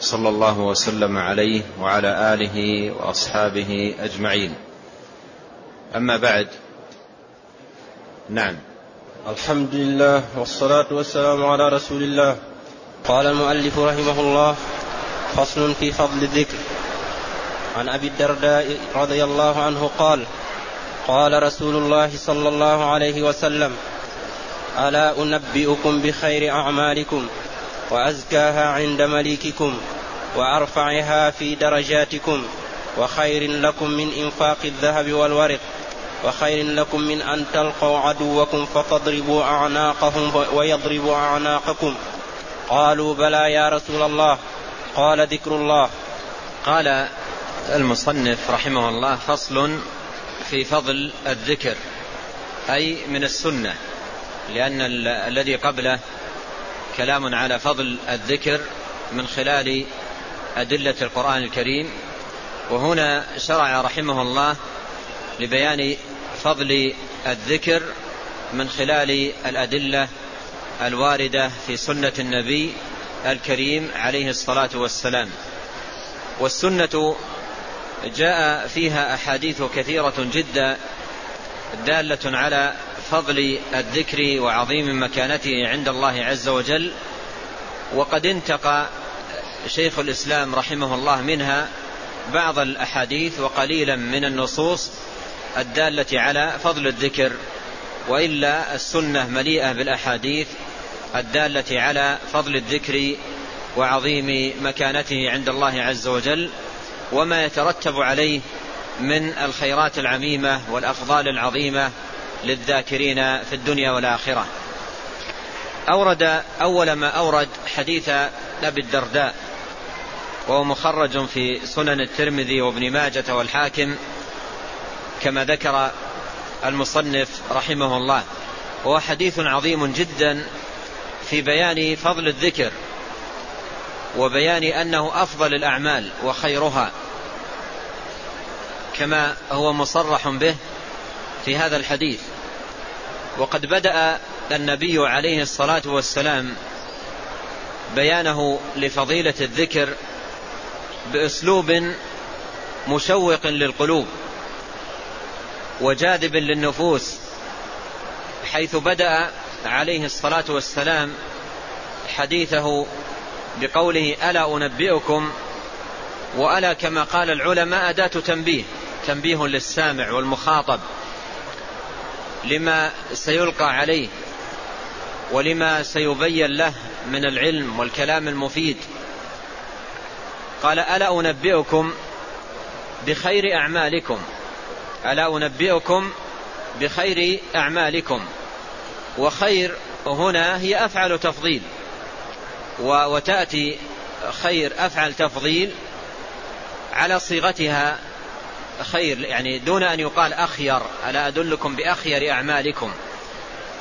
صلى الله وسلم عليه وعلى آله وأصحابه أجمعين. أما بعد نعم. الحمد لله والصلاة والسلام على رسول الله. قال المؤلف رحمه الله فصل في فضل الذكر. عن أبي الدرداء رضي الله عنه قال قال رسول الله صلى الله عليه وسلم ألا أنبئكم بخير أعمالكم؟ وأزكاها عند مليككم وأرفعها في درجاتكم وخير لكم من إنفاق الذهب والورق وخير لكم من أن تلقوا عدوكم فتضربوا أعناقهم ويضربوا أعناقكم. قالوا بلى يا رسول الله. قال ذكر الله. قال المصنف رحمه الله فصل في فضل الذكر أي من السنة لأن الذي قبله كلام على فضل الذكر من خلال أدلة القرآن الكريم. وهنا شرع رحمه الله لبيان فضل الذكر من خلال الأدلة الواردة في سنة النبي الكريم عليه الصلاة والسلام. والسنة جاء فيها أحاديث كثيرة جدا دالة على فضل الذكر وعظيم مكانته عند الله عز وجل وقد انتقى شيخ الإسلام رحمه الله منها بعض الأحاديث وقليلا من النصوص الدالة على فضل الذكر وإلا السنة مليئة بالأحاديث الدالة على فضل الذكر وعظيم مكانته عند الله عز وجل وما يترتب عليه من الخيرات العميمة والأفضال العظيمة للذاكرين في الدنيا والآخرة. أورد أول ما أورد حديث أبي الدرداء وهو مخرج في سنن الترمذي وابن ماجة والحاكم كما ذكر المصنف رحمه الله. وهو حديث عظيم جدا في بيان فضل الذكر وبيان أنه أفضل الأعمال وخيرها كما هو مصرح به في هذا الحديث. وقد بدأ النبي عليه الصلاة والسلام بيانه لفضيلة الذكر بأسلوب مشوق للقلوب وجاذب للنفوس حيث بدأ عليه الصلاة والسلام حديثه بقوله ألا أنبئكم؟ وألا كما قال العلماء أداة تنبيه تنبيه للسامع والمخاطب. لما سيلقى عليه ولما سيبين له من العلم والكلام المفيد. قال ألا أنبئكم بخير أعمالكم؟ ألا أنبئكم بخير أعمالكم؟ وخير هنا هي أفعل تفضيل وتأتي خير أفعل تفضيل على صيغتها خير يعني دون أن يقال أخير ألا أدلكم بأخير أعمالكم.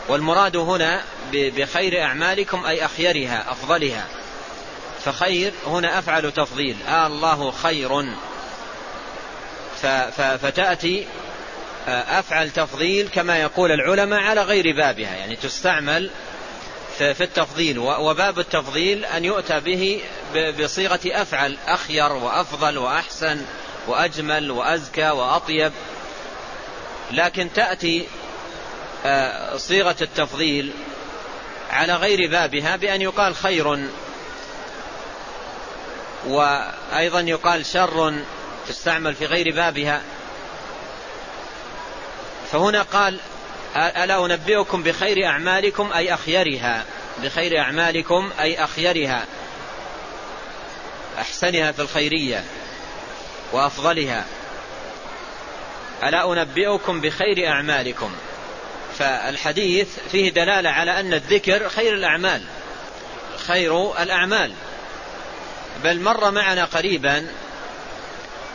والمراد هنا بخير أعمالكم أي أخيرها أفضلها. فخير هنا أفعل تفضيل. آه الله خير. فتأتي آه، أفعل تفضيل كما يقول العلماء على غير بابها. يعني تستعمل في التفضيل. وباب التفضيل أن يؤتى به بصيغة أفعل أخير وأفضل وأحسن. وأجمل وأزكى وأطيب. لكن تأتي آه، صيغة التفضيل على غير بابها بأن يقال خير وأيضا يقال شر تستعمل في غير بابها. فهنا قال ألا أنبئكم بخير أعمالكم أي أخيرها؟ بخير أعمالكم أي أخيرها. أحسنها في الخيرية. وأفضلها. ألا أنبئكم بخير أعمالكم؟ فالحديث فيه دلالة على أن الذكر خير الأعمال خير الأعمال. بل مر معنا قريبا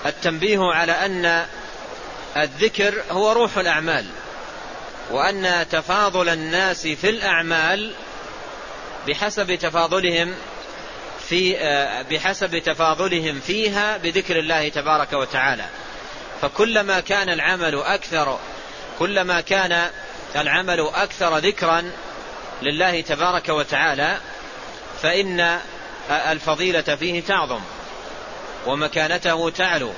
التنبيه على أن الذكر هو روح الأعمال وأن تفاضل الناس في الأعمال بحسب تفاضلهم في بحسب تفاضلهم فيها بذكر الله تبارك وتعالى. فكلما كان العمل أكثر كلما كان العمل أكثر ذكرا لله تبارك وتعالى فإن الفضيلة فيه تعظم ومكانته تعلو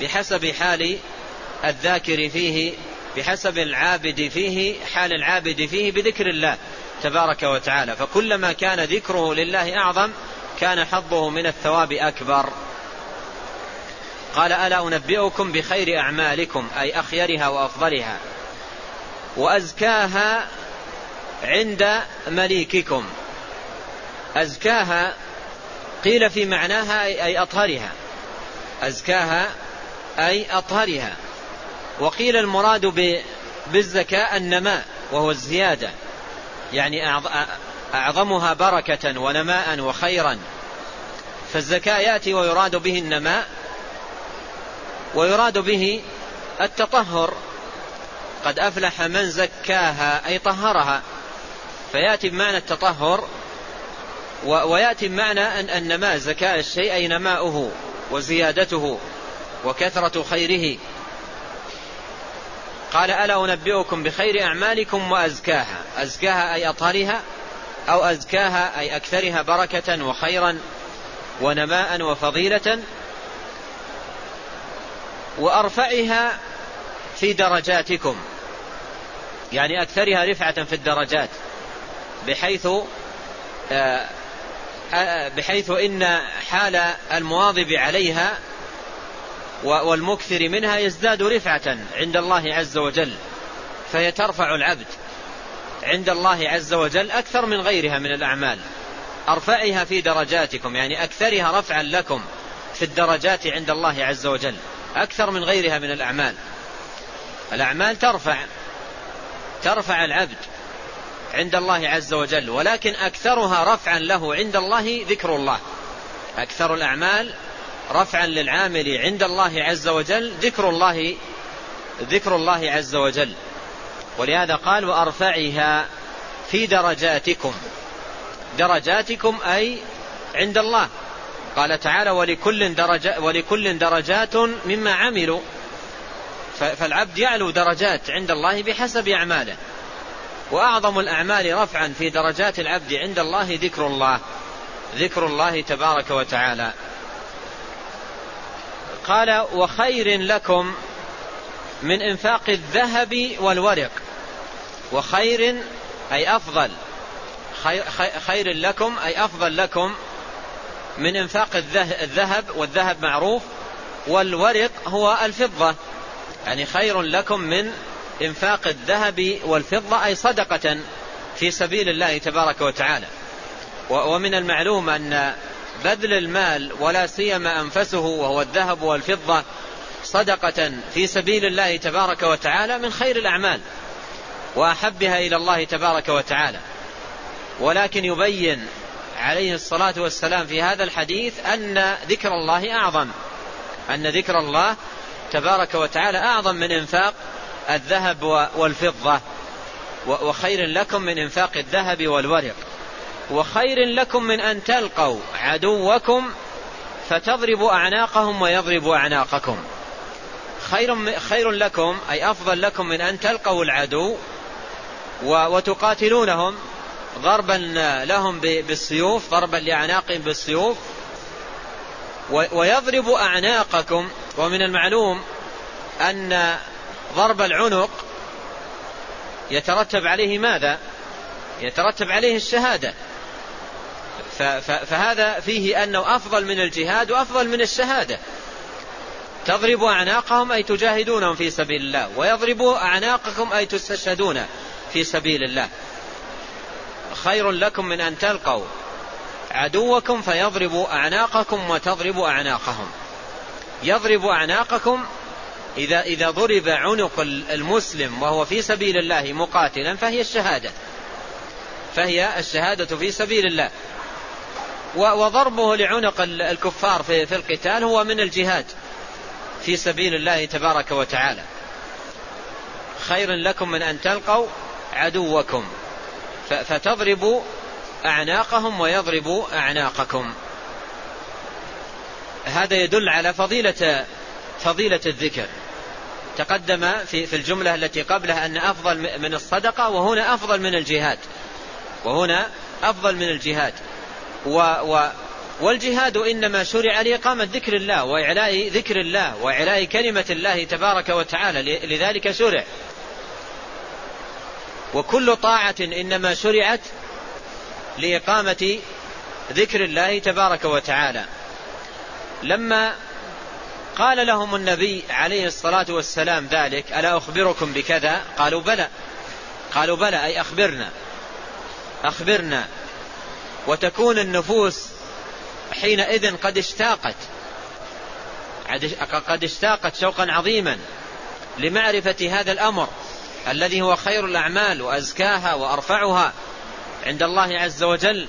بحسب حال الذاكر فيه بحسب العابد فيه حال العابد فيه بذكر الله تبارك وتعالى. فكلما كان ذكره لله أعظم كان حظه من الثواب أكبر. قال ألا أنبئكم بخير أعمالكم أي أخيرها وأفضلها وأزكاها عند مليككم. أزكاها قيل في معناها أي أطهرها. أزكاها أي أطهرها. وقيل المراد بالزكاة النماء وهو الزيادة. يعني أعظمها بركة ونماء وخيرا. فالزكاة يأتي ويراد به النماء ويراد به التطهر. قد أفلح من زكاها أي طهرها. فيأتي بمعنى التطهر ويأتي بمعنى النماء زكاة الشيء أي نماؤه وزيادته وكثرة خيره. قال ألا أنبئكم بخير أعمالكم وأزكاها. أزكاها أي أطهرها؟ أو أزكاها أي أكثرها بركة وخيرا ونماء وفضيلة وأرفعها في درجاتكم. يعني أكثرها رفعة في الدرجات بحيث آه، آه، بحيث إن حال المواظب عليها والمكثر منها يزداد رفعة عند الله عز وجل فهي ترفع العبد. عند الله عز وجل أكثر من غيرها من الأعمال. أرفعها في درجاتكم يعني أكثرها رفعا لكم في الدرجات عند الله عز وجل أكثر من غيرها من الأعمال. الأعمال ترفع ترفع العبد عند الله عز وجل ولكن أكثرها رفعا له عند الله ذكر الله. أكثر الأعمال رفعا للعامل عند الله عز وجل ذكر الله ذكر الله عز وجل. ولهذا قال وأرفعها في درجاتكم. درجاتكم أي عند الله. قال تعالى ولكل, درجة ولكل درجات مما عملوا. فالعبد يعلو درجات عند الله بحسب أعماله. وأعظم الأعمال رفعا في درجات العبد عند الله ذكر الله. ذكر الله تبارك وتعالى. قال وخير لكم من إنفاق الذهب والورق وخير أي أفضل خير, لكم أي أفضل لكم من إنفاق الذهب والذهب معروف والورق هو الفضة. يعني خير لكم من إنفاق الذهب والفضة أي صدقة في سبيل الله تبارك وتعالى. ومن المعلوم أن بذل المال ولا سيما أنفسه وهو الذهب والفضة صدقة في سبيل الله تبارك وتعالى من خير الأعمال وأحبها إلى الله تبارك وتعالى. ولكن يبين عليه الصلاة والسلام في هذا الحديث أن ذكر الله أعظم. أن ذكر الله تبارك وتعالى أعظم من إنفاق الذهب والفضة. وخير لكم من إنفاق الذهب والورق. وخير لكم من أن تلقوا عدوكم فتضربوا أعناقهم ويضربوا أعناقكم. خير, خير لكم أي أفضل لكم من أن تلقوا العدو وتقاتلونهم ضربا لهم بالسيوف ضربا لأعناقهم بالسيوف. ويضرب أعناقكم ومن المعلوم أن ضرب العنق يترتب عليه ماذا؟ يترتب عليه الشهادة. فهذا فيه أنه أفضل من الجهاد وأفضل من الشهادة. تضرب أعناقهم أي تجاهدونهم في سبيل الله ويضرب أعناقكم أي تستشهدون في سبيل الله. خير لكم من أن تلقوا عدوكم فيضرب أعناقكم وتضرب أعناقهم. يضرب أعناقكم إذا, إذا ضرب عنق المسلم وهو في سبيل الله مقاتلا فهي الشهادة. فهي الشهادة في سبيل الله. وضربه لعنق الكفار في, القتال هو من الجهاد. في سبيل الله تبارك وتعالى. خير لكم من أن تلقوا عدوكم. فتضربوا أعناقهم ويضربوا أعناقكم. هذا يدل على فضيلة فضيلة الذكر. تقدم في في الجملة التي قبلها أن أفضل من الصدقة وهنا أفضل من الجهاد. وهنا أفضل من الجهاد. و و والجهاد إنما شرع لإقامة ذكر الله وإعلاء ذكر الله وإعلاء كلمة الله تبارك وتعالى لذلك شرع. وكل طاعة إنما شرعت لإقامة ذكر الله تبارك وتعالى. لما قال لهم النبي عليه الصلاة والسلام ذلك ألا أخبركم بكذا؟ قالوا بلى. قالوا بلى أي أخبرنا. أخبرنا. وتكون النفوس حينئذ قد اشتاقت. قد اشتاقت شوقا عظيما لمعرفة هذا الأمر الذي هو خير الأعمال وأزكاها وأرفعها عند الله عز وجل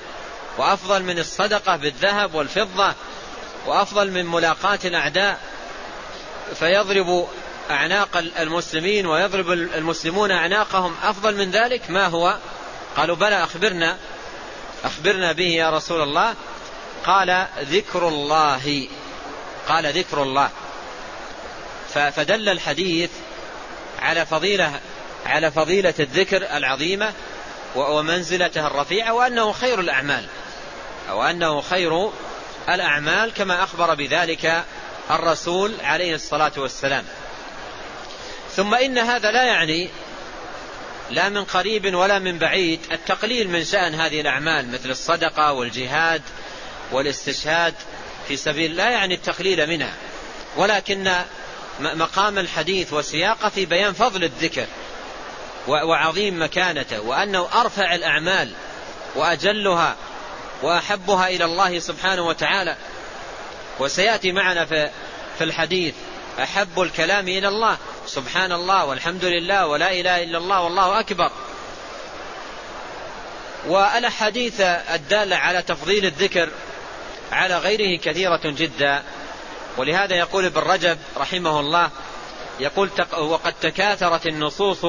وأفضل من الصدقة بالذهب والفضة وأفضل من ملاقاة الأعداء. فيضرب أعناق المسلمين ويضرب المسلمون أعناقهم. أفضل من ذلك ما هو؟ قالوا بلى أخبرنا أخبرنا به يا رسول الله. قال ذكر الله قال ذكر الله. فدل الحديث على فضيلة على فضيلة الذكر العظيمة ومنزلته الرفيعة وأنه خير الأعمال. وأنه خير الأعمال كما أخبر بذلك الرسول عليه الصلاة والسلام. ثم إن هذا لا يعني لا من قريب ولا من بعيد التقليل من شأن هذه الأعمال مثل الصدقة والجهاد والاستشهاد في سبيل لا يعني التقليل منها ولكن مقام الحديث وسياقه في بيان فضل الذكر وعظيم مكانته وأنه أرفع الأعمال وأجلها وأحبها إلى الله سبحانه وتعالى. وسيأتي معنا في الحديث أحب الكلام إلى الله سبحان الله والحمد لله ولا إله إلا الله والله أكبر. والأحاديث الدالة على تفضيل الذكر على غيره كثيرة جدا. ولهذا يقول ابن رجب رحمه الله يقول وقد تكاثرت النصوص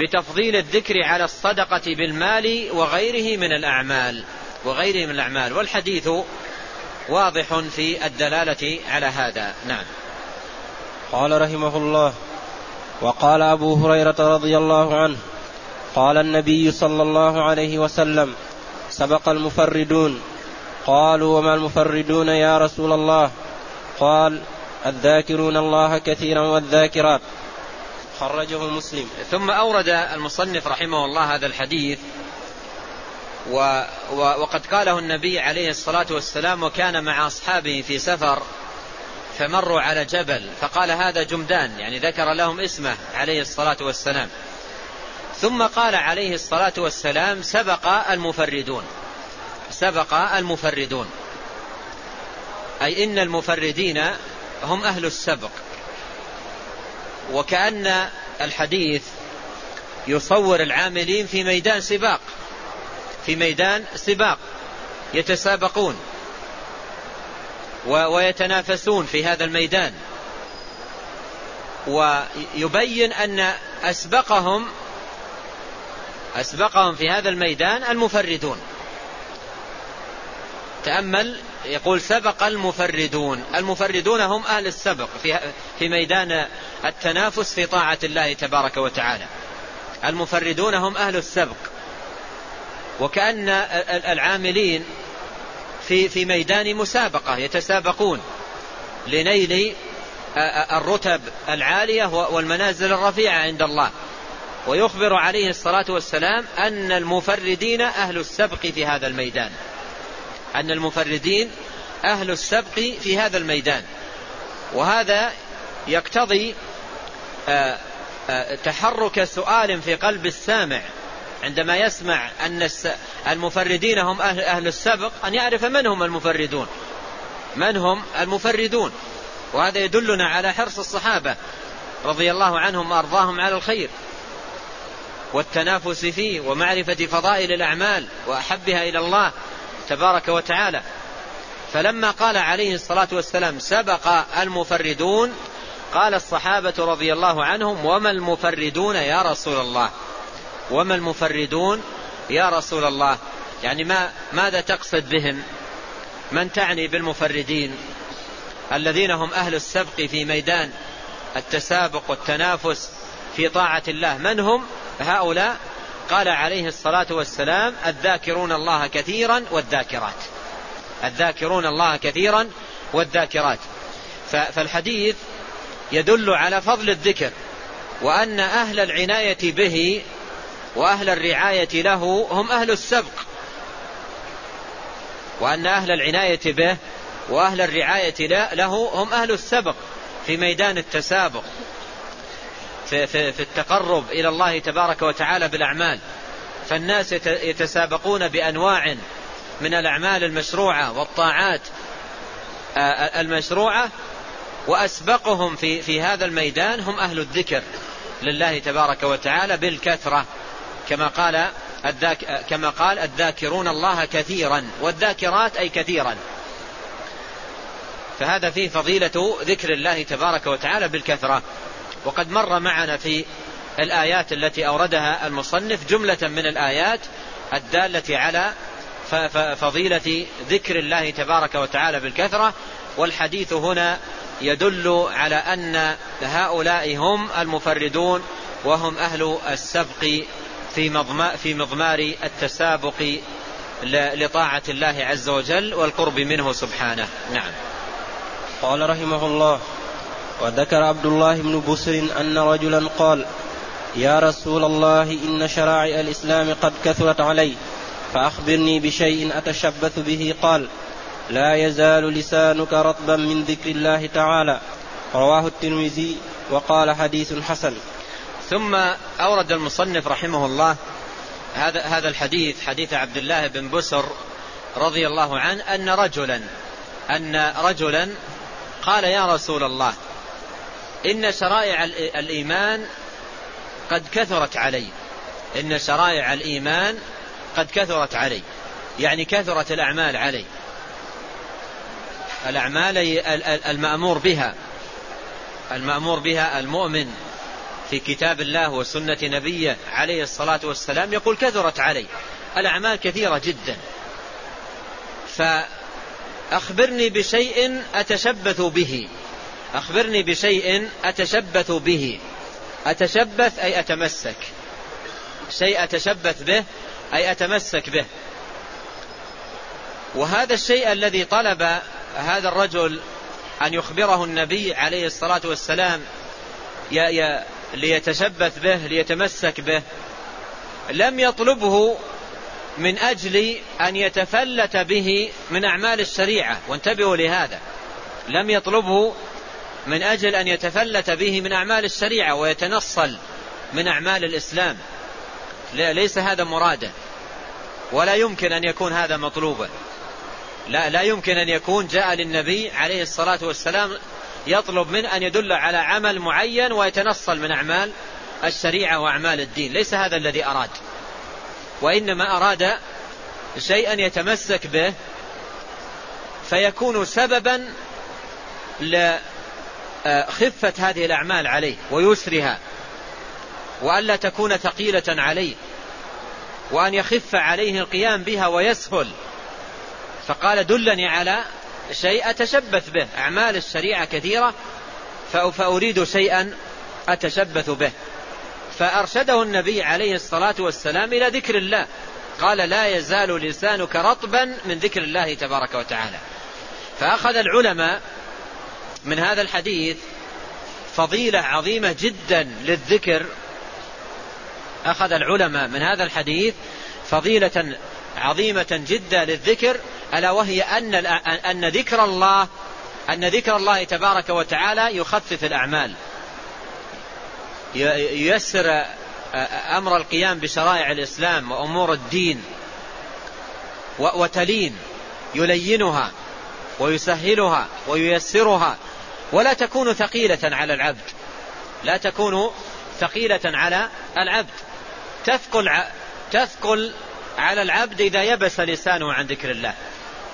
بتفضيل الذكر على الصدقة بالمال وغيره من الأعمال وغيره من الأعمال. والحديث واضح في الدلالة على هذا. نعم. قال رحمه الله وقال أبو هريرة رضي الله عنه قال النبي صلى الله عليه وسلم سبق المفردون قالوا وما المفردون يا رسول الله؟ قال الذاكرون الله كثيرا والذاكرات. خرجه مسلم. ثم أورد المصنف رحمه الله هذا الحديث و و وقد قاله النبي عليه الصلاة والسلام وكان مع أصحابه في سفر فمروا على جبل فقال هذا جمدان. يعني ذكر لهم اسمه عليه الصلاة والسلام. ثم قال عليه الصلاة والسلام سبق المفردون. سبق المفردون. أي إن المفردين هم أهل السبق. وكأن الحديث يصور العاملين في ميدان سباق في ميدان سباق يتسابقون ويتنافسون في هذا الميدان. ويبين أن أسبقهم أسبقهم في هذا الميدان المفردون. تأمل يقول سبق المفردون. المفردون هم أهل السبق في, في ميدان التنافس في طاعة الله تبارك وتعالى. المفردون هم أهل السبق. وكأن العاملين في في ميدان مسابقة يتسابقون لنيل الرتب العالية والمنازل الرفيعة عند الله. ويخبر عليه الصلاة والسلام أن المفردين أهل السبق في هذا الميدان. أن المفردين أهل السبق في هذا الميدان. وهذا يقتضي تحرك سؤال في قلب السامع. عندما يسمع أن المفردين هم أهل, أهل السبق أن يعرف من هم المفردون. من هم المفردون. وهذا يدلنا على حرص الصحابة رضي الله عنهم وأرضاهم على الخير. والتنافس فيه ومعرفة فضائل الأعمال وأحبها إلى الله. تبارك وتعالى. فلما قال عليه الصلاة والسلام سبق المفردون قال الصحابة رضي الله عنهم وما المفردون يا رسول الله؟ وما المفردون يا رسول الله؟ يعني ما ماذا تقصد بهم؟ من تعني بالمفردين؟ الذين هم أهل السبق في ميدان التسابق والتنافس في طاعة الله. من هم هؤلاء؟ قال عليه الصلاة والسلام الذاكرون الله كثيرا والذاكرات. الذاكرون الله كثيرا والذاكرات. فالحديث يدل على فضل الذكر وأن أهل العناية به وأهل الرعاية له هم أهل السبق. وأن أهل العناية به وأهل الرعاية له هم أهل السبق في ميدان التسابق. في, في, في التقرب إلى الله تبارك وتعالى بالأعمال. فالناس يتسابقون بأنواع من الأعمال المشروعة والطاعات المشروعة وأسبقهم في, في هذا الميدان هم أهل الذكر لله تبارك وتعالى بالكثرة. كما قال الذاك كما قال الذاكرون الله كثيرا والذاكرات أي كثيرا. فهذا فيه فضيلة ذكر الله تبارك وتعالى بالكثرة. وقد مر معنا في الآيات التي أوردها المصنف جملة من الآيات الدالة على فضيلة ذكر الله تبارك وتعالى بالكثرة والحديث هنا يدل على أن هؤلاء هم المفردون وهم أهل السبق في مضمار التسابق لطاعة الله عز وجل والقرب منه سبحانه. نعم. قال رحمه الله وذكر عبد الله بن بسر أن رجلا قال يا رسول الله إن شرائع الإسلام قد كثرت علي فأخبرني بشيء أتشبث به. قال لا يزال لسانك رطبا من ذكر الله تعالى. رواه الترمذي وقال حديث حسن. ثم أورد المصنف رحمه الله هذا هذا الحديث حديث عبد الله بن بسر رضي الله عنه أن رجلا أن رجلا قال يا رسول الله إن شرائع الإيمان قد كثرت علي. إن شرائع الإيمان قد كثرت علي. يعني كثرت الأعمال علي. الأعمال المأمور بها. المأمور بها المؤمن في كتاب الله وسنة نبيه عليه الصلاة والسلام يقول كثرت علي. الأعمال كثيرة جدا. فأخبرني بشيء أتشبث به. أخبرني بشيء أتشبث به. أتشبث أي أتمسك. شيء أتشبث به أي أتمسك به. وهذا الشيء الذي طلب هذا الرجل أن يخبره النبي عليه الصلاة والسلام ليتشبث به ليتمسك به. لم يطلبه من أجل أن يتفلت به من أعمال الشريعة. وانتبهوا لهذا. لم يطلبه من أجل أن يتفلت به من أعمال الشريعة ويتنصل من أعمال الإسلام. ليس هذا مراده ولا يمكن أن يكون هذا مطلوبا. لا لا يمكن أن يكون جاء للنبي عليه الصلاة والسلام يطلب منه أن يدل على عمل معين ويتنصل من أعمال الشريعة وأعمال الدين. ليس هذا الذي أراد. وإنما أراد شيئا يتمسك به فيكون سببا لخفة هذه الأعمال عليه ويسرها وألا تكون ثقيلة عليه وأن يخف عليه القيام بها ويسهل. فقال دلني على شيء أتشبث به أعمال الشريعة كثيرة فأريد شيئا أتشبث به. فأرشده النبي عليه الصلاة والسلام إلى ذكر الله. قال لا يزال لسانك رطبا من ذكر الله تبارك وتعالى. فأخذ العلماء من هذا الحديث فضيلة عظيمة جدا للذكر. أخذ العلماء من هذا الحديث فضيلة عظيمة جدا للذكر ألا وهي أن أن ذكر الله أن ذكر الله تبارك وتعالى يخفف الأعمال. ييسر أمر القيام بشرائع الإسلام وأمور الدين وتلين يلينها ويسهلها وييسرها ولا تكون ثقيلة على العبد. لا تكون ثقيلة على العبد. تثقل تثقل على العبد إذا يبس لسانه عن ذكر الله.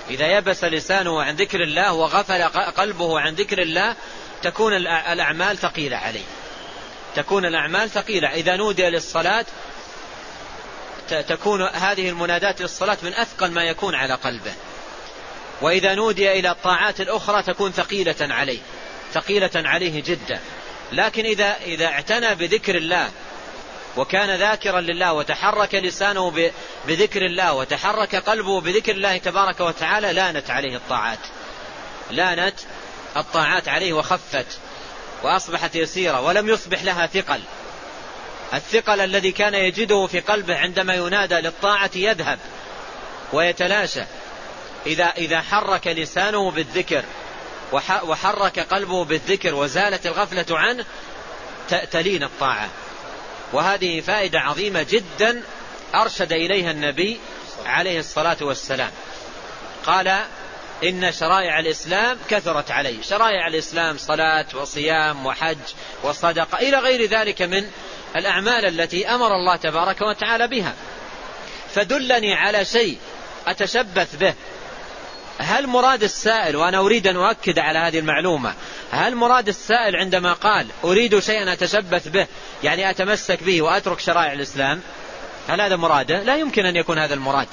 إذا يبس لسانه عن ذكر الله وغفل قلبه عن ذكر الله تكون الأعمال ثقيلة عليه. تكون الأعمال ثقيلة. إذا نودي للصلاة تكون هذه المنادات للصلاة من أثقل ما يكون على قلبه. وإذا نودي إلى الطاعات الأخرى تكون ثقيلة عليه. ثقيلة عليه جدا. لكن إذا, إذا اعتنى بذكر الله وكان ذاكرا لله وتحرك لسانه بذكر الله وتحرك قلبه بذكر الله تبارك وتعالى لانت عليه الطاعات. لانت الطاعات عليه وخفت وأصبحت يسيرة ولم يصبح لها ثقل. الثقل الذي كان يجده في قلبه عندما ينادى للطاعة يذهب ويتلاشى. إذا, إذا حرك لسانه بالذكر وحرك قلبه بالذكر وزالت الغفلة عنه تلين الطاعة. وهذه فائدة عظيمة جدا أرشد إليها النبي عليه الصلاة والسلام. قال إن شرائع الإسلام كثرت علي شرائع الإسلام صلاة وصيام وحج وصدقة إلى غير ذلك من الأعمال التي أمر الله تبارك وتعالى بها. فدلني على شيء أتشبث به. هل مراد السائل وأنا أريد أن أؤكد على هذه المعلومة هل مراد السائل عندما قال أريد شيئا أتشبث به يعني أتمسك به وأترك شرائع الإسلام؟ هل هذا مراده لا يمكن أن يكون هذا المراد.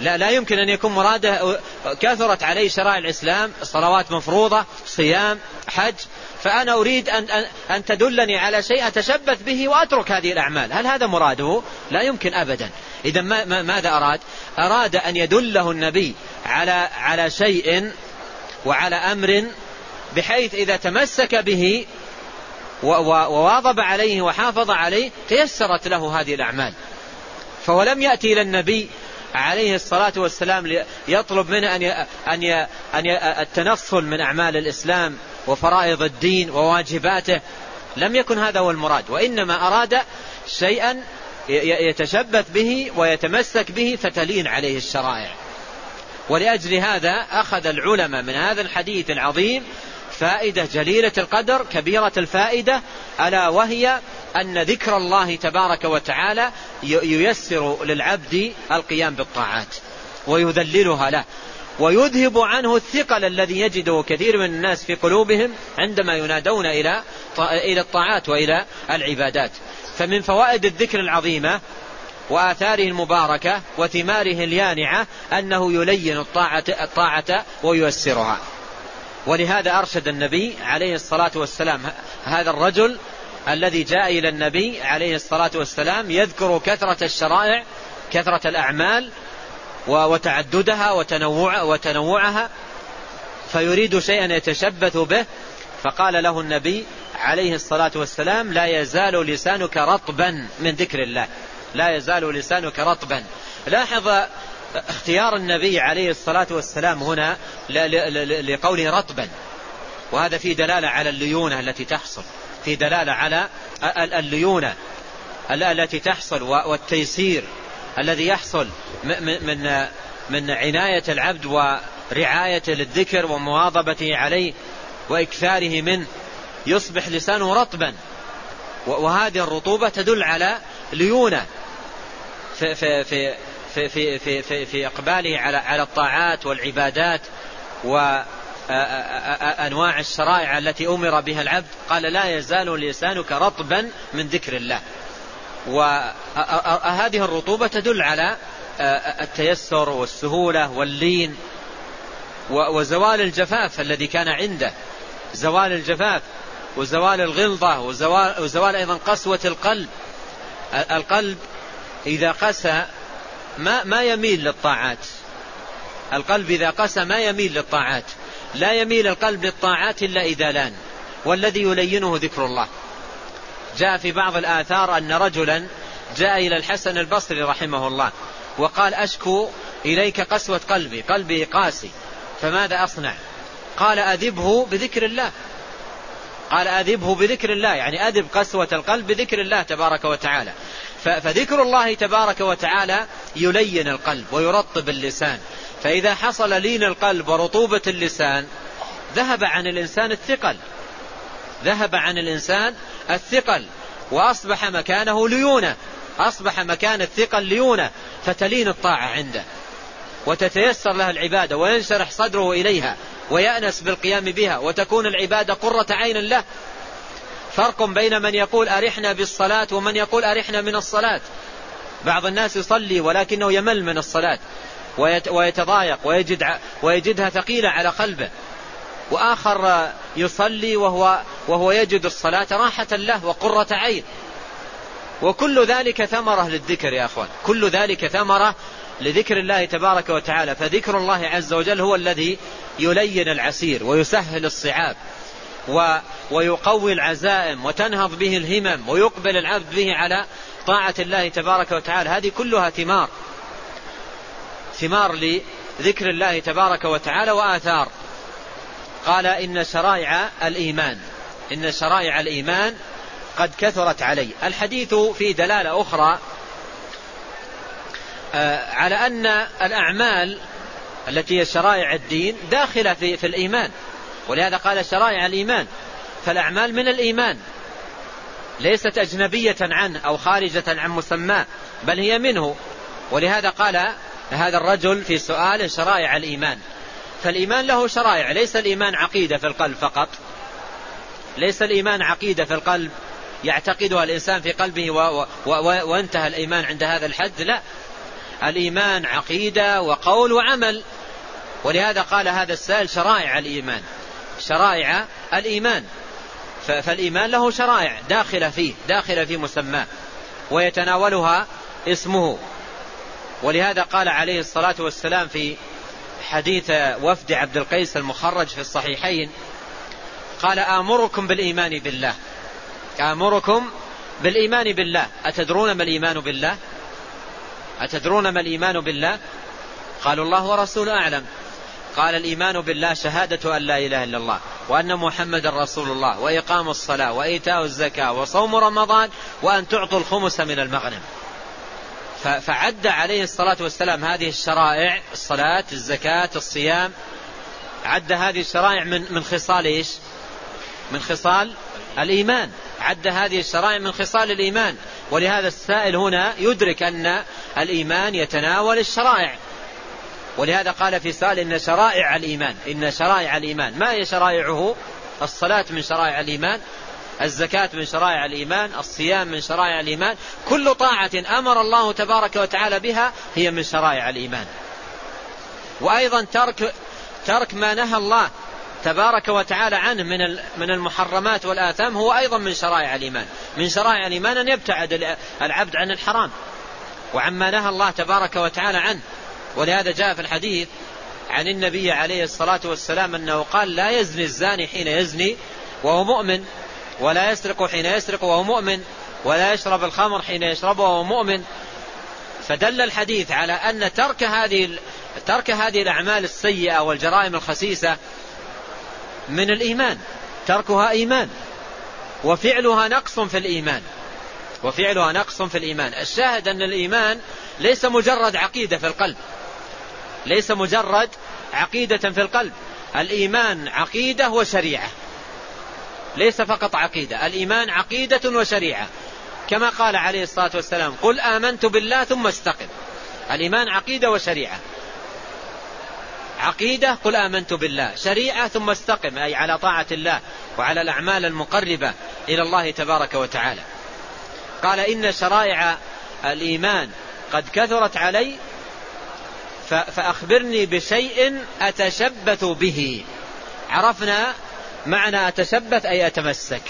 لا لا يمكن أن يكون مراده كثرت عليه شرائع الإسلام صلوات مفروضة صيام حج فأنا أريد أن, أن, أن تدلني على شيء أتشبث به وأترك هذه الأعمال. هل هذا مراده؟ لا يمكن أبدا. إذا ما ماذا أراد؟ أراد أن يدله النبي على, على شيء وعلى أمر بحيث إذا تمسك به وواظب عليه وحافظ عليه تيسرت له هذه الأعمال. فولم يأتي إلى النبي عليه الصلاة والسلام يطلب منه أن أن أن التنصل من أعمال الإسلام وفرائض الدين وواجباته. لم يكن هذا هو المراد وإنما أراد شيئا يتشبث به ويتمسك به فتلين عليه الشرائع. ولأجل هذا أخذ العلماء من هذا الحديث العظيم فائدة جليلة القدر كبيرة الفائدة ألا وهي أن ذكر الله تبارك وتعالى ييسر للعبد القيام بالطاعات ويذللها له ويذهب عنه الثقل الذي يجده كثير من الناس في قلوبهم عندما ينادون إلى إلى الطاعات وإلى العبادات. فمن فوائد الذكر العظيمة وآثاره المباركة وثماره اليانعة أنه يلين الطاعة, الطاعة وييسرها. ولهذا أرشد النبي عليه الصلاة والسلام هذا الرجل الذي جاء إلى النبي عليه الصلاة والسلام يذكر كثرة الشرائع كثرة الأعمال وتعددها وتنوع وتنوعها فيريد شيئا يتشبث به فقال له النبي عليه الصلاة والسلام لا يزال لسانك رطبا من ذكر الله. لا يزال لسانك رطبا. لاحظ اختيار النبي عليه الصلاة والسلام هنا لقوله رطبا. وهذا في دلالة على الليونة التي تحصل. في دلالة على الليونة التي تحصل والتيسير الذي يحصل من من عناية العبد ورعايته للذكر ومواظبته عليه وإكثاره منه. يصبح لسانه رطبا. وهذه الرطوبة تدل على ليونة في, في, في, في, في, في, في, في إقباله على, على الطاعات والعبادات وأنواع الشرائع التي أمر بها العبد. قال لا يزال لسانك رطبا من ذكر الله. وهذه الرطوبة تدل على التيسر والسهولة واللين. وزوال الجفاف الذي كان عنده. زوال الجفاف. وزوال الغلظة وزوال, وزوال أيضا قسوة القلب. القلب إذا قسى ما, ما يميل للطاعات. القلب إذا قسى ما يميل للطاعات. لا يميل القلب للطاعات إلا إذا لأن. والذي يلينه ذكر الله. جاء في بعض الآثار أن رجلا جاء إلى الحسن البصري رحمه الله وقال أشكو إليك قسوة قلبي قلبي قاسي فماذا أصنع؟ قال أذبه بذكر الله. قال أذبه بذكر الله يعني أذب قسوة القلب بذكر الله تبارك وتعالى. فذكر الله تبارك وتعالى يلين القلب ويرطب اللسان. فإذا حصل لين القلب ورطوبة اللسان ذهب عن الإنسان الثقل. ذهب عن الإنسان الثقل وأصبح مكانه ليونة. أصبح مكان الثقل ليونة فتلين الطاعة عنده. وتتيسر له العبادة وينشرح صدره إليها. ويأنس بالقيام بها وتكون العبادة قرة عين له. فرق بين من يقول أرحنا بالصلاة ومن يقول أرحنا من الصلاة. بعض الناس يصلي ولكنه يمل من الصلاة ويتضايق ويجد ويجدها ثقيلة على قلبه. وآخر يصلي وهو, وهو يجد الصلاة راحة له وقرة عين. وكل ذلك ثمرة للذكر يا أخوان. كل ذلك ثمرة لذكر الله تبارك وتعالى. فذكر الله عز وجل هو الذي يلين العسير ويسهل الصعاب و ويقوي العزائم وتنهض به الهمم ويقبل العبد به على طاعة الله تبارك وتعالى. هذه كلها ثمار. ثمار لذكر الله تبارك وتعالى وآثار. قال إن شرائع الإيمان. إن شرائع الإيمان قد كثرت علي. الحديث في دلالة أخرى على أن الأعمال التي هي شرائع الدين داخلة في, في الإيمان. ولهذا قال شرائع الإيمان فالأعمال من الإيمان. ليست أجنبية عنه أو خارجة عن مسماه بل هي منه. ولهذا قال هذا الرجل في سؤال شرائع الإيمان. فالإيمان له شرائع ليس الإيمان عقيدة في القلب فقط. ليس الإيمان عقيدة في القلب يعتقدها الإنسان في قلبه و و وانتهى الإيمان عند هذا الحد لا. الإيمان عقيدة وقول وعمل. ولهذا قال هذا السائل شرائع الإيمان. شرائع الإيمان. فالإيمان له شرائع داخلة فيه داخلة في مسماه ويتناولها اسمه. ولهذا قال عليه الصلاة والسلام في حديث وفد عبد القيس المخرج في الصحيحين قال آمركم بالإيمان بالله. آمركم بالإيمان بالله. أتدرون ما الإيمان بالله؟ أتدرون ما الإيمان بالله؟ قالوا الله ورسوله أعلم. قال الإيمان بالله شهادة أن لا إله إلا الله وأن محمد رسول الله وإقام الصلاة وإيتاء الزكاة وصوم رمضان وأن تعطوا الخمس من المغنم. فعد عليه الصلاة والسلام هذه الشرائع الصلاة الزكاة الصيام عد هذه الشرائع من من خصال إيش؟ من خصال الإيمان. عد هذه الشرائع من خصال الإيمان. ولهذا السائل هنا يدرك أن الإيمان يتناول الشرائع. ولهذا قال في سؤال إن شرائع الإيمان إن شرائع الإيمان. ما هي شرائعه؟ الصلاة من شرائع الإيمان الزكاة من شرائع الإيمان الصيام من شرائع الإيمان. كل طاعة أمر الله تبارك وتعالى بها هي من شرائع الإيمان. وأيضا ترك ترك ما نهى الله تبارك وتعالى عنه من من المحرمات والآثام هو أيضا من شرائع الإيمان. من شرائع الإيمان أن يبتعد العبد عن الحرام. وعما نهى الله تبارك وتعالى عنه. ولهذا جاء في الحديث عن النبي عليه الصلاة والسلام أنه قال لا يزني الزاني حين يزني وهو مؤمن ولا يسرق حين يسرق وهو مؤمن ولا يشرب الخمر حين يشربه وهو مؤمن. فدل الحديث على أن ترك هذه ترك هذه الأعمال السيئة والجرائم الخسيسة من الإيمان تركها إيمان وفعلها نقص في الإيمان. وفعلها نقص في الإيمان. الشاهد أن الإيمان ليس مجرد عقيدة في القلب. ليس مجرد عقيدة في القلب. الإيمان عقيدة وشريعة. ليس فقط عقيدة الإيمان عقيدة وشريعة. كما قال عليه الصلاة والسلام قل آمنت بالله ثم استقم. الإيمان عقيدة وشريعة. عقيدة قل آمنت بالله. شريعة ثم استقم أي على طاعة الله وعلى الأعمال المقربة إلى الله تبارك وتعالى. قال إن شرائع الإيمان قد كثرت علي فأخبرني بشيء أتشبث به. عرفنا معنى أتشبث أي أتمسك.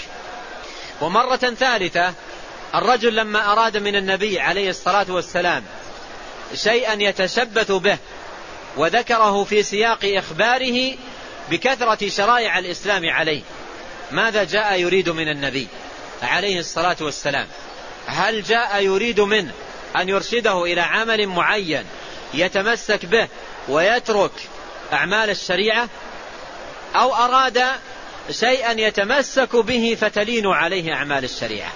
ومرة ثالثة الرجل لما أراد من النبي عليه الصلاة والسلام شيئا يتشبث به وذكره في سياق إخباره بكثرة شرائع الإسلام عليه. ماذا جاء يريد من النبي عليه الصلاة والسلام؟ هل جاء يريد منه أن يرشده إلى عمل معين يتمسك به ويترك أعمال الشريعة؟ أو أراد شيئا يتمسك به فتلين عليه أعمال الشريعة؟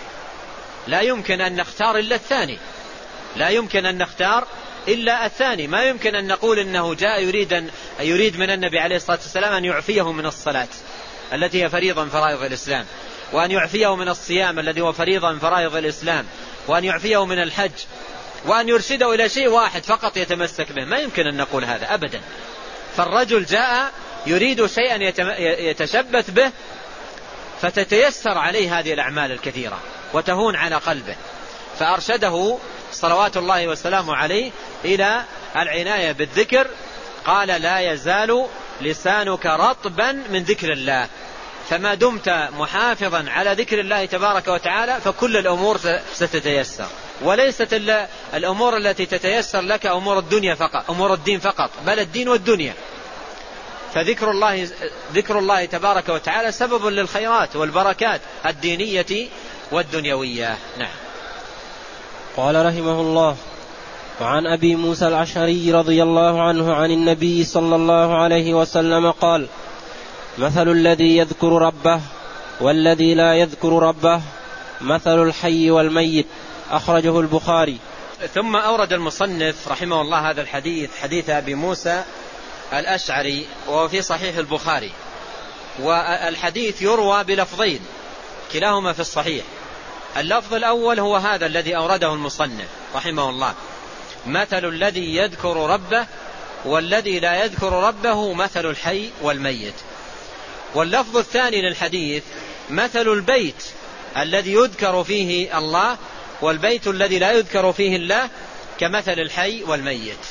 لا يمكن أن نختار إلا الثاني. لا يمكن أن نختار إلا الثاني. ما يمكن أن نقول أنه جاء يريد, أن يريد من النبي عليه الصلاة والسلام أن يعفيه من الصلاة التي هي فريضة من فرائض الإسلام وأن يعفيه من الصيام الذي هو فريضة من فرائض الإسلام وأن يعفيه من الحج وأن يرشده إلى شيء واحد فقط يتمسك به. ما يمكن أن نقول هذا أبدا. فالرجل جاء يريد شيئا يتشبث به فتتيسر عليه هذه الأعمال الكثيرة وتهون على قلبه. فأرشده صلوات الله وسلامه عليه إلى العناية بالذكر. قال لا يزال لسانك رطبا من ذكر الله. فما دمت محافظا على ذكر الله تبارك وتعالى فكل الأمور ستتيسر. وليست الأمور التي تتيسر لك أمور الدنيا فقط أمور الدين فقط بل الدين والدنيا. فذكر الله ذكر الله تبارك وتعالى سبب للخيرات والبركات الدينية والدنيوية. نعم. قال رحمه الله وعن أبي موسى الاشعري رضي الله عنه عن النبي صلى الله عليه وسلم قال مثل الذي يذكر ربه والذي لا يذكر ربه مثل الحي والميت. أخرجه البخاري. ثم أورد المصنف رحمه الله هذا الحديث حديث أبي موسى الأشعري وهو في صحيح البخاري. والحديث يروى بلفظين كلاهما في الصحيح. اللفظ الأول هو هذا الذي أورده المصنف رحمه الله. مثل الذي يذكر ربه والذي لا يذكر ربه مثل الحي والميت. واللفظ الثاني للحديث مثل البيت الذي يذكر فيه الله والبيت الذي لا يذكر فيه الله كمثل الحي والميت.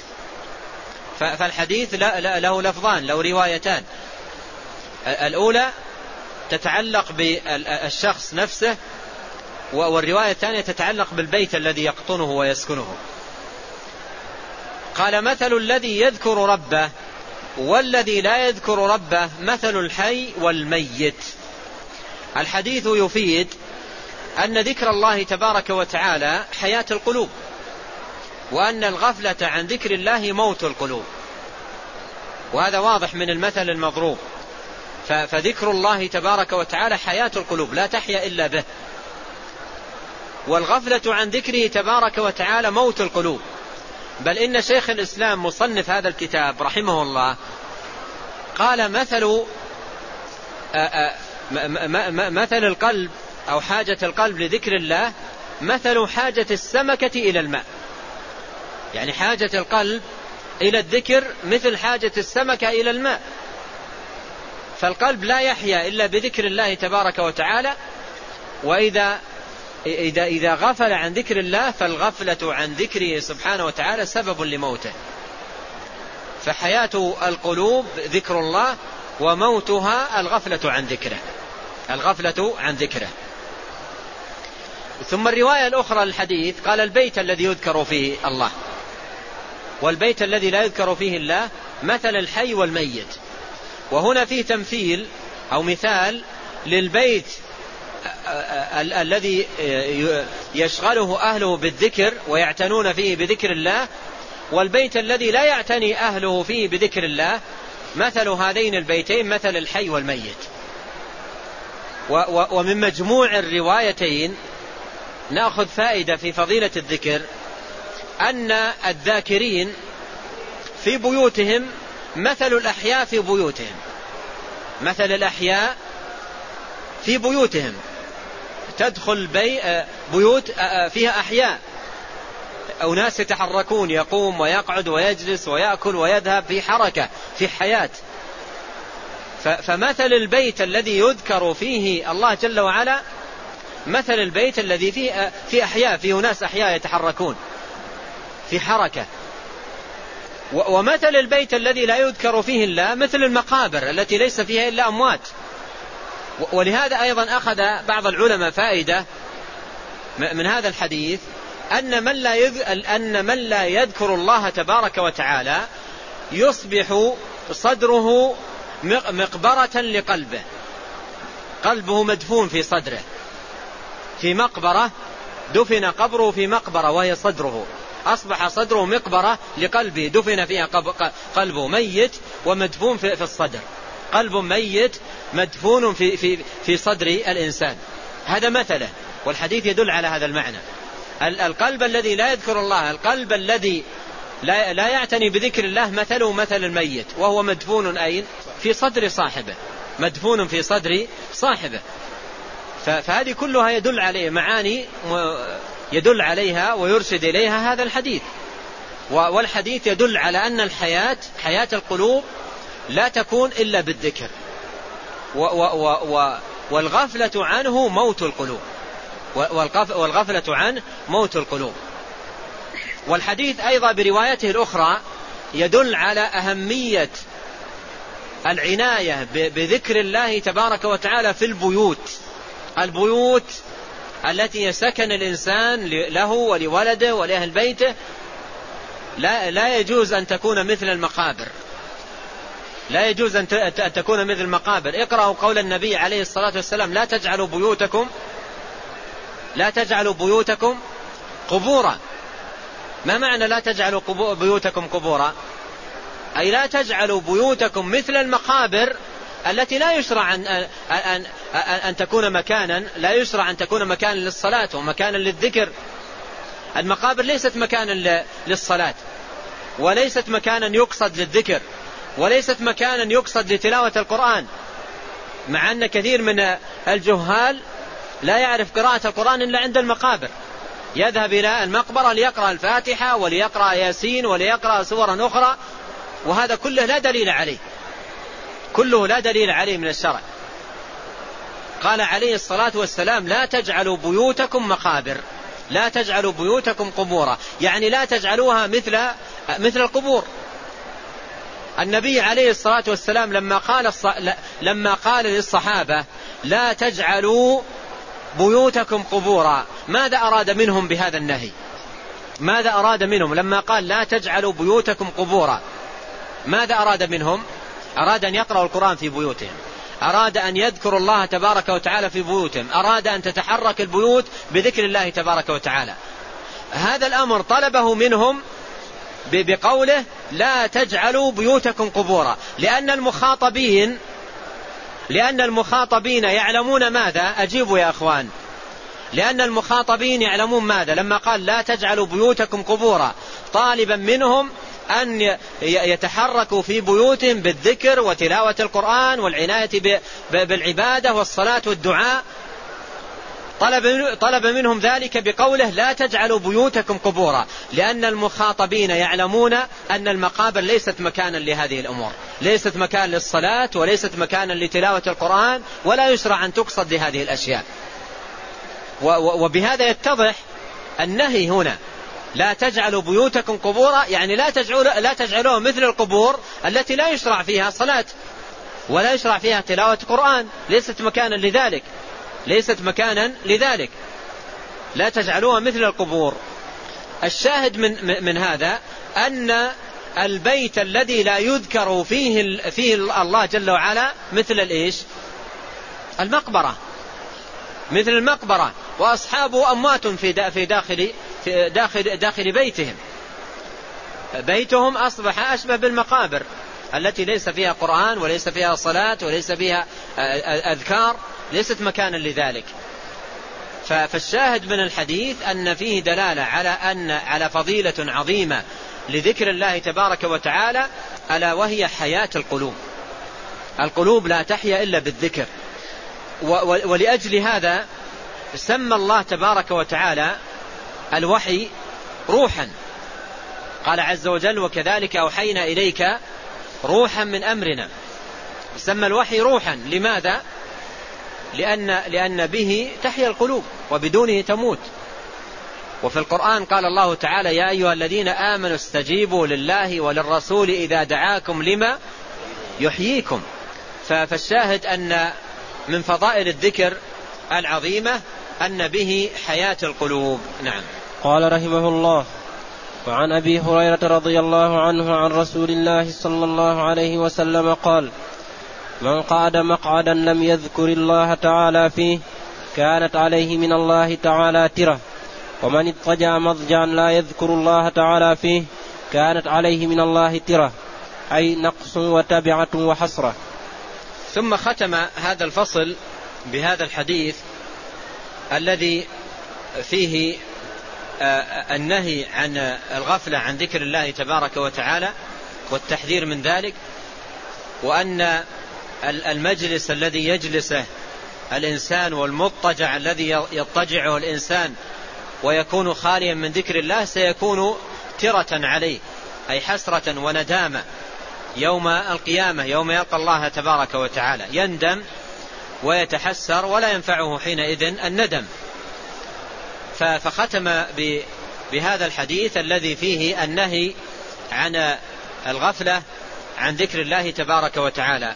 فالحديث له لفظان له روايتان. الأولى تتعلق بالشخص نفسه والرواية الثانية تتعلق بالبيت الذي يقطنه ويسكنه. قال مثل الذي يذكر ربه والذي لا يذكر ربه مثل الحي والميت. الحديث يفيد أن ذكر الله تبارك وتعالى حياة القلوب وأن الغفلة عن ذكر الله موت القلوب. وهذا واضح من المثل المضروب. فذكر الله تبارك وتعالى حياة القلوب لا تحيا إلا به. والغفلة عن ذكره تبارك وتعالى موت القلوب. بل إن شيخ الإسلام مصنف هذا الكتاب رحمه الله قال مثل مثل القلب أو حاجة القلب لذكر الله مثل حاجة السمكة إلى الماء. يعني حاجة القلب إلى الذكر مثل حاجة السمكة إلى الماء. فالقلب لا يحيا إلا بذكر الله تبارك وتعالى وإذا إذا إذا غفل عن ذكر الله فالغفلة عن ذكره سبحانه وتعالى سبب لموته. فحياة القلوب ذكر الله وموتها الغفلة عن ذكره. الغفلة عن ذكره. ثم الرواية الأخرى للحديث قال البيت الذي يذكر فيه الله. والبيت الذي لا يذكر فيه الله مثل الحي والميت. وهنا فيه تمثيل أو مثال للبيت الذي يشغله أهله بالذكر ويعتنون فيه بذكر الله والبيت الذي لا يعتني أهله فيه بذكر الله مثل هذين البيتين مثل الحي والميت. ومن مجموع الروايتين نأخذ فائدة في فضيلة الذكر أن الذاكرين في بيوتهم مثل الأحياء في بيوتهم. مثل الأحياء في بيوتهم. تدخل بي بيوت فيها أحياء. أو ناس يتحركون يقوم ويقعد ويجلس ويأكل ويذهب في حركة في حياة. فمثل البيت الذي يذكر فيه الله جل وعلا مثل البيت الذي فيه في أحياء فيه ناس أحياء يتحركون في حركة. ومثل البيت الذي لا يذكر فيه الله مثل المقابر التي ليس فيها إلا أموات. ولهذا أيضا أخذ بعض العلماء فائدة من هذا الحديث أن من لا أن من لا يذكر الله تبارك وتعالى يصبح صدره مقبرة لقلبه. قلبه مدفون في صدره. في مقبرة دفن قبره في مقبرة وهي صدره. أصبح صدره مقبرة لقلبه دفن فيها قلبه ميت ومدفون في الصدر. قلب ميت مدفون في, في, في صدر الإنسان. هذا مثله والحديث يدل على هذا المعنى. القلب الذي لا يذكر الله القلب الذي لا, لا يعتني بذكر الله مثله مثل الميت وهو مدفون أين؟ في صدر صاحبه مدفون في صدر صاحبه. فهذه كلها يدل عليه معاني يدل عليها ويرشد إليها هذا الحديث. والحديث يدل على أن الحياة حياة القلوب لا تكون إلا بالذكر. و و و والغفلة عنه موت القلوب. والغفلة عنه موت القلوب. والحديث أيضا بروايته الأخرى يدل على أهمية العناية بذكر الله تبارك وتعالى في البيوت. البيوت التي يسكن الإنسان له ولولده ولأهل بيته. لا, لا يجوز أن تكون مثل المقابر. لا يجوز أن تكون مثل المقابر. اقرأوا قول النبي عليه الصلاة والسلام لا تجعلوا بيوتكم لا تجعلوا بيوتكم قبورا. ما معنى لا تجعلوا بيوتكم قبورا؟ أي لا تجعلوا بيوتكم مثل المقابر التي لا يشرع أن, أن, أن, أن تكون مكانا لا يشرع أن تكون مكانا للصلاة ومكانا للذكر. المقابر ليست مكانا للصلاة وليست مكانا يقصد للذكر. وليست مكانا يقصد لتلاوة القرآن مع أن كثير من الجهال لا يعرف قراءة القرآن إلا عند المقابر. يذهب إلى المقبرة ليقرأ الفاتحة وليقرأ ياسين وليقرأ سورا أخرى وهذا كله لا دليل عليه. كله لا دليل عليه من الشرع. قال عليه الصلاة والسلام لا تجعلوا بيوتكم مقابر لا تجعلوا بيوتكم قبورا. يعني لا تجعلوها مثل مثل القبور. النبي عليه الصلاة والسلام لما قال لما قال للصحابة لا تجعلوا بيوتكم قبورا. ماذا أراد منهم بهذا النهي؟ ماذا أراد منهم؟ لما قال لا تجعلوا بيوتكم قبورا. ماذا أراد منهم؟ أراد أن يقرأوا القرآن في بيوتهم. أراد أن يذكروا الله تبارك وتعالى في بيوتهم. أراد أن تتحرك البيوت بذكر الله تبارك وتعالى. هذا الأمر طلبه منهم بقوله لا تجعلوا بيوتكم قبورا. لأن المخاطبين لأن المخاطبين يعلمون ماذا؟ أجيبوا يا أخوان. لأن المخاطبين يعلمون ماذا؟ لما قال لا تجعلوا بيوتكم قبورا طالبا منهم أن يتحركوا في بيوتهم بالذكر وتلاوة القرآن والعناية بالعبادة والصلاة والدعاء. طلب, طلب منهم ذلك بقوله لا تجعلوا بيوتكم قبورا لأن المخاطبين يعلمون أن المقابر ليست مكانا لهذه الأمور ليست مكان للصلاة وليست مكانا لتلاوة القرآن ولا يشرع أن تقصد لهذه الأشياء. وبهذا يتضح النهي هنا. لا تجعلوا بيوتكم قبورا يعني لا تجعلوا لا تجعلوها مثل القبور التي لا يشرع فيها صلاة ولا يشرع فيها تلاوة قرآن ليست مكانا لذلك. ليست مكانا لذلك. لا تجعلوها مثل القبور. الشاهد من من هذا أن البيت الذي لا يذكر فيه فيه الله جل وعلا مثل الإيش؟ المقبرة. مثل المقبرة. وأصحابه أموات في في داخل في داخل داخل بيتهم. بيتهم أصبح أشبه بالمقابر التي ليس فيها قرآن وليس فيها صلاة وليس فيها أذكار. ليست مكانا لذلك. فالشاهد من الحديث أن فيه دلالة على أن على فضيلة عظيمة لذكر الله تبارك وتعالى ألا وهي حياة القلوب. القلوب لا تحيا إلا بالذكر. ولأجل هذا سمى الله تبارك وتعالى الوحي روحا. قال عز وجل وكذلك أوحينا إليك روحا من أمرنا. سمى الوحي روحا. لماذا؟ لأن, لأن به تحيا القلوب وبدونه تموت. وفي القرآن قال الله تعالى يا أيها الذين آمنوا استجيبوا لله وللرسول إذا دعاكم لما يحييكم. فالشاهد أن من فضائل الذكر العظيمة أن به حياة القلوب. نعم. قال رحمه الله وعن أبي هريرة رضي الله عنه عن رسول الله صلى الله عليه وسلم قال من قعد مقعدا لم يذكر الله تعالى فيه كانت عليه من الله تعالى تره ومن اضطجع مضجعا لا يذكر الله تعالى فيه كانت عليه من الله تره أي نقص وتبعة وحسرة. ثم ختم هذا الفصل بهذا الحديث الذي فيه آه، النهي عن الغفلة عن ذكر الله تبارك وتعالى والتحذير من ذلك وأن المجلس الذي يجلسه الإنسان والمضطجع الذي يضطجعه الإنسان ويكون خاليا من ذكر الله سيكون ترة عليه أي حسرة وندامة يوم القيامة يوم يلقى الله تبارك وتعالى. يندم ويتحسر ولا ينفعه حينئذ الندم. فختم بهذا الحديث الذي فيه النهي عن الغفلة عن ذكر الله تبارك وتعالى.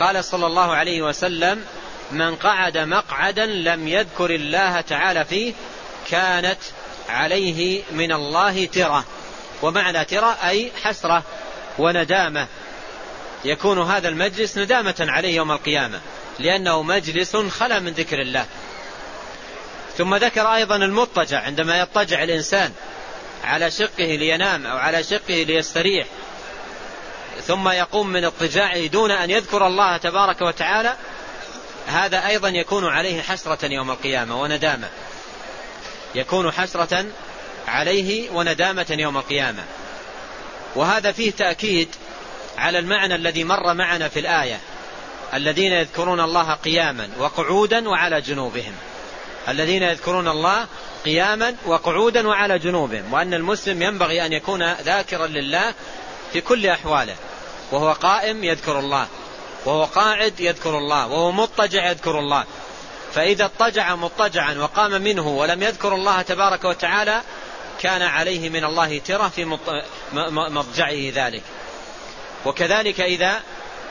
قال صلى الله عليه وسلم من قعد مقعدا لم يذكر الله تعالى فيه كانت عليه من الله ترة. ومعنى ترة أي حسرة وندامة. يكون هذا المجلس ندامة عليه يوم القيامة لأنه مجلس خلا من ذكر الله. ثم ذكر أيضا المضطجع عندما يضطجع الإنسان على شقه لينام أو على شقه ليستريح ثم يقوم من اضطجاعه دون أن يذكر الله تبارك وتعالى هذا أيضا يكون عليه حسرة يوم القيامة وندامة. يكون حسرة عليه وندامة يوم القيامة. وهذا فيه تأكيد على المعنى الذي مر معنا في الآية. الذين يذكرون الله قياما وقعودا وعلى جنوبهم. الذين يذكرون الله قياما وقعودا وعلى جنوبهم. وأن المسلم ينبغي أن يكون ذاكرا لله في كل أحواله. وهو قائم يذكر الله. وهو قاعد يذكر الله. وهو مضطجع يذكر الله. فإذا اضطجع مضطجعا وقام منه ولم يذكر الله تبارك وتعالى كان عليه من الله ترة في مضجعه ذلك. وكذلك إذا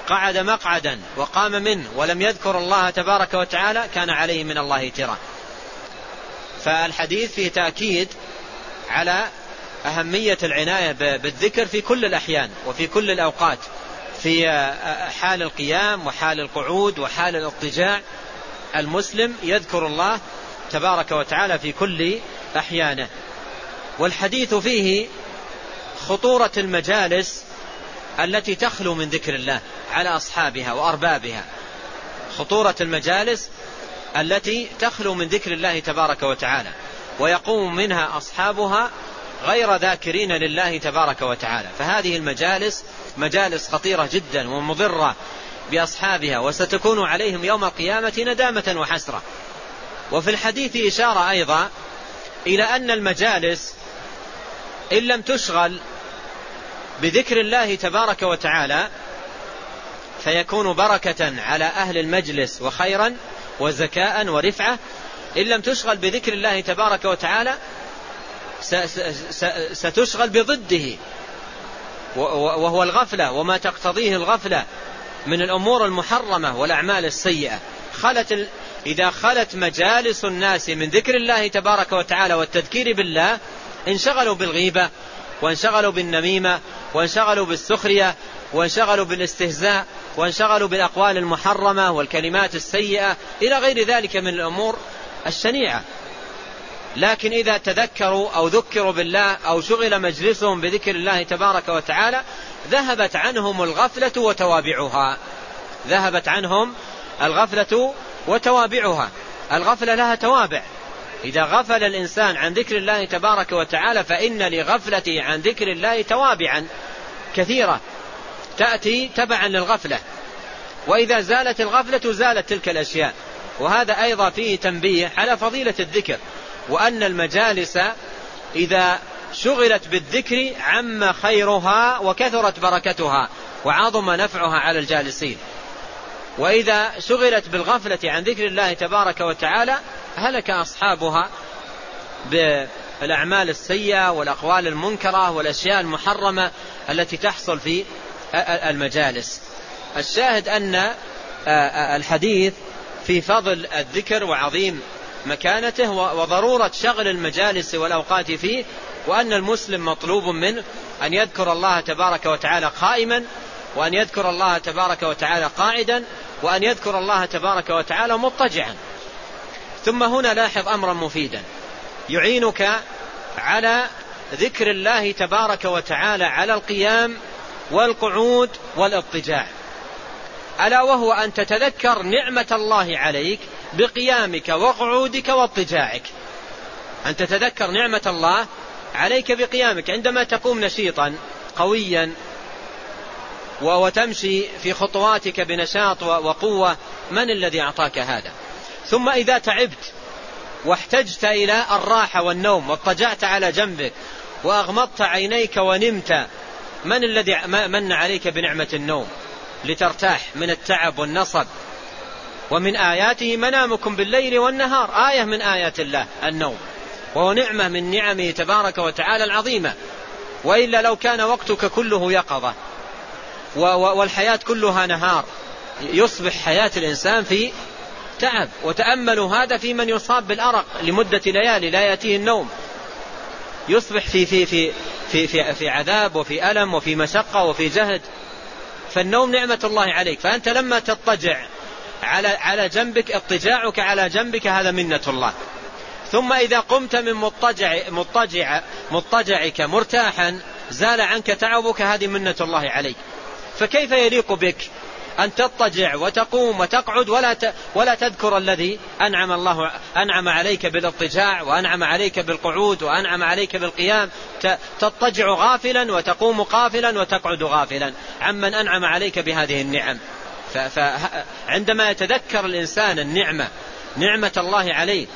قعد مقعدا وقام منه ولم يذكر الله تبارك وتعالى كان عليه من الله ترة. فالحديث فيه تأكيد على أهمية العناية بالذكر في كل الأحيان وفي كل الأوقات في حال القيام وحال القعود وحال الاضطجاع. المسلم يذكر الله تبارك وتعالى في كل أحيانه. والحديث فيه خطورة المجالس التي تخلو من ذكر الله على أصحابها وأربابها. خطورة المجالس التي تخلو من ذكر الله تبارك وتعالى ويقوم منها أصحابها غير ذاكرين لله تبارك وتعالى. فهذه المجالس مجالس خطيرة جدا ومضرة بأصحابها وستكون عليهم يوم القيامة ندامة وحسرة. وفي الحديث إشارة أيضا إلى أن المجالس إن لم تشغل بذكر الله تبارك وتعالى فيكون بركة على أهل المجلس وخيرا وزكاء ورفعة. إن لم تشغل بذكر الله تبارك وتعالى ستشغل بضده. وهو الغفلة وما تقتضيه الغفلة من الأمور المحرمة والأعمال السيئة. خلت إذا خلت مجالس الناس من ذكر الله تبارك وتعالى والتذكير بالله انشغلوا بالغيبة وانشغلوا بالنميمة وانشغلوا بالسخرية وانشغلوا بالاستهزاء وانشغلوا بالأقوال المحرمة والكلمات السيئة إلى غير ذلك من الأمور الشنيعة. لكن إذا تذكروا أو ذكروا بالله أو شغل مجلسهم بذكر الله تبارك وتعالى ذهبت عنهم الغفلة وتوابعها. ذهبت عنهم الغفلة وتوابعها. الغفلة لها توابع. إذا غفل الإنسان عن ذكر الله تبارك وتعالى فإن لغفلته عن ذكر الله توابعا كثيرة. تأتي تبعا للغفلة. وإذا زالت الغفلة زالت تلك الأشياء. وهذا أيضا فيه تنبيه على فضيلة الذكر. وأن المجالس إذا شغلت بالذكر عم خيرها وكثرت بركتها وعظم نفعها على الجالسين. وإذا شغلت بالغفلة عن ذكر الله تبارك وتعالى هلك أصحابها بالأعمال السيئة والأقوال المنكرة والأشياء المحرمة التي تحصل في المجالس. الشاهد أن الحديث في فضل الذكر وعظيم مكانته وضرورة شغل المجالس والأوقات فيه وأن المسلم مطلوب منه أن يذكر الله تبارك وتعالى قائما وأن يذكر الله تبارك وتعالى قاعدا وأن يذكر الله تبارك وتعالى مضطجعا. ثم هنا لاحظ أمرا مفيدا. يعينك على ذكر الله تبارك وتعالى على القيام والقعود والاضطجاع ألا وهو أن تتذكر نعمة الله عليك بقيامك وقعودك واضطجاعك. أن تتذكر نعمة الله عليك بقيامك عندما تقوم نشيطا قويا وتمشي في خطواتك بنشاط وقوة من الذي أعطاك هذا؟ ثم إذا تعبت واحتجت إلى الراحة والنوم واضطجعت على جنبك وأغمضت عينيك ونمت من الذي من عليك بنعمة النوم؟ لترتاح من التعب والنصب. ومن آياته منامكم بالليل والنهار. آية من آيات الله النوم. وهو نعمة من نعمه تبارك وتعالى العظيمة. وإلا لو كان وقتك كله يقظة والحياة كلها نهار يصبح حياة الإنسان في تعب. وتأملوا هذا في من يصاب بالأرق لمدة ليالي لا يأتيه النوم. يصبح في في في في في, في عذاب وفي ألم وفي مشقة وفي جهد فالنوم نعمة الله عليك. فأنت لما تضطجع على على جنبك اضطجاعك على جنبك هذا منة الله. ثم إذا قمت من مضطجع مضطجع مضطجعك مرتاحا زال عنك تعبك هذه منة الله عليك. فكيف يليق بك؟ أن تضطجع وتقوم وتقعد ولا ولا تذكر الذي أنعم الله أنعم عليك بالاضطجاع وأنعم عليك بالقعود وأنعم عليك بالقيام. تضطجع غافلا وتقوم غافلا وتقعد غافلا. عمن أنعم عليك بهذه النعم. فعندما يتذكر الإنسان النعمة نعمة الله عليه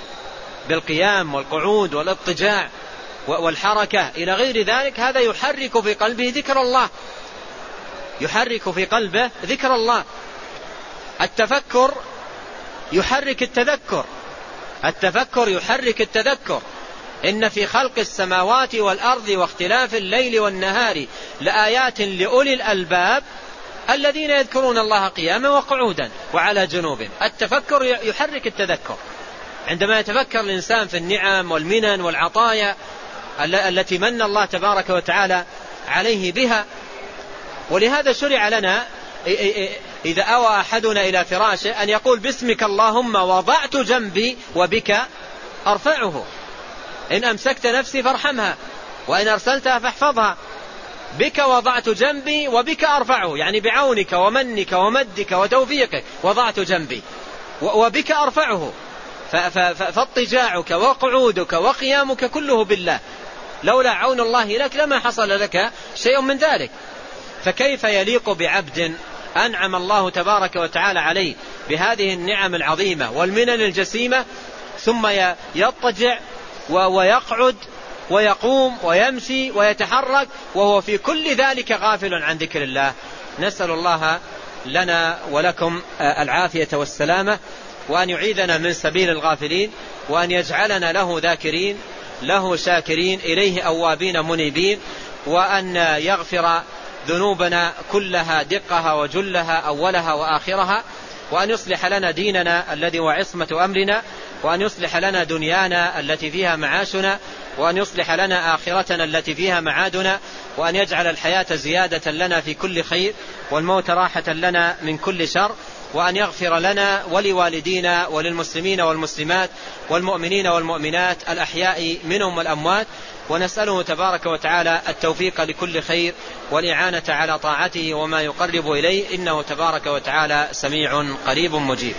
بالقيام والقعود والاضطجاع والحركة إلى غير ذلك هذا يحرك في قلبه ذكر الله. يحرك في قلبه ذكر الله. التفكر يحرك التذكر. التفكر يحرك التذكر. إن في خلق السماوات والأرض واختلاف الليل والنهار لآيات لأولي الألباب الذين يذكرون الله قياما وقعودا وعلى جنوبهم. التفكر يحرك التذكر. عندما يتفكر الإنسان في النعم والمنن والعطايا التي من الله تبارك وتعالى عليه بها ولهذا شرع لنا إذا أوى أحدنا إلى فراشه أن يقول باسمك اللهم وضعت جنبي وبك أرفعه. إن أمسكت نفسي فارحمها وإن أرسلتها فاحفظها. بك وضعت جنبي وبك أرفعه يعني بعونك ومنك ومدك وتوفيقك وضعت جنبي وبك أرفعه. فاضطجاعك وقعودك وقيامك كله بالله. لولا عون الله لك لما حصل لك شيء من ذلك. فكيف يليق بعبد أنعم الله تبارك وتعالى عليه بهذه النعم العظيمة والمنن الجسيمة ثم يضطجع ويقعد ويقوم ويمشي ويتحرك وهو في كل ذلك غافل عن ذكر الله. نسأل الله لنا ولكم العافية والسلامة وأن يعيذنا من سبيل الغافلين وأن يجعلنا له ذاكرين له شاكرين إليه أوابين منيبين وأن يغفر ذنوبنا كلها دقها وجلها أولها وآخرها وأن يصلح لنا ديننا الذي هو عصمة أمرنا وأن يصلح لنا دنيانا التي فيها معاشنا وأن يصلح لنا آخرتنا التي فيها معادنا وأن يجعل الحياة زيادة لنا في كل خير والموت راحة لنا من كل شر وأن يغفر لنا ولوالدينا وللمسلمين والمسلمات والمؤمنين والمؤمنات الأحياء منهم والأموات. ونسأله تبارك وتعالى التوفيق لكل خير والإعانة على طاعته وما يقرب إليه. إنه تبارك وتعالى سميع قريب مجيب.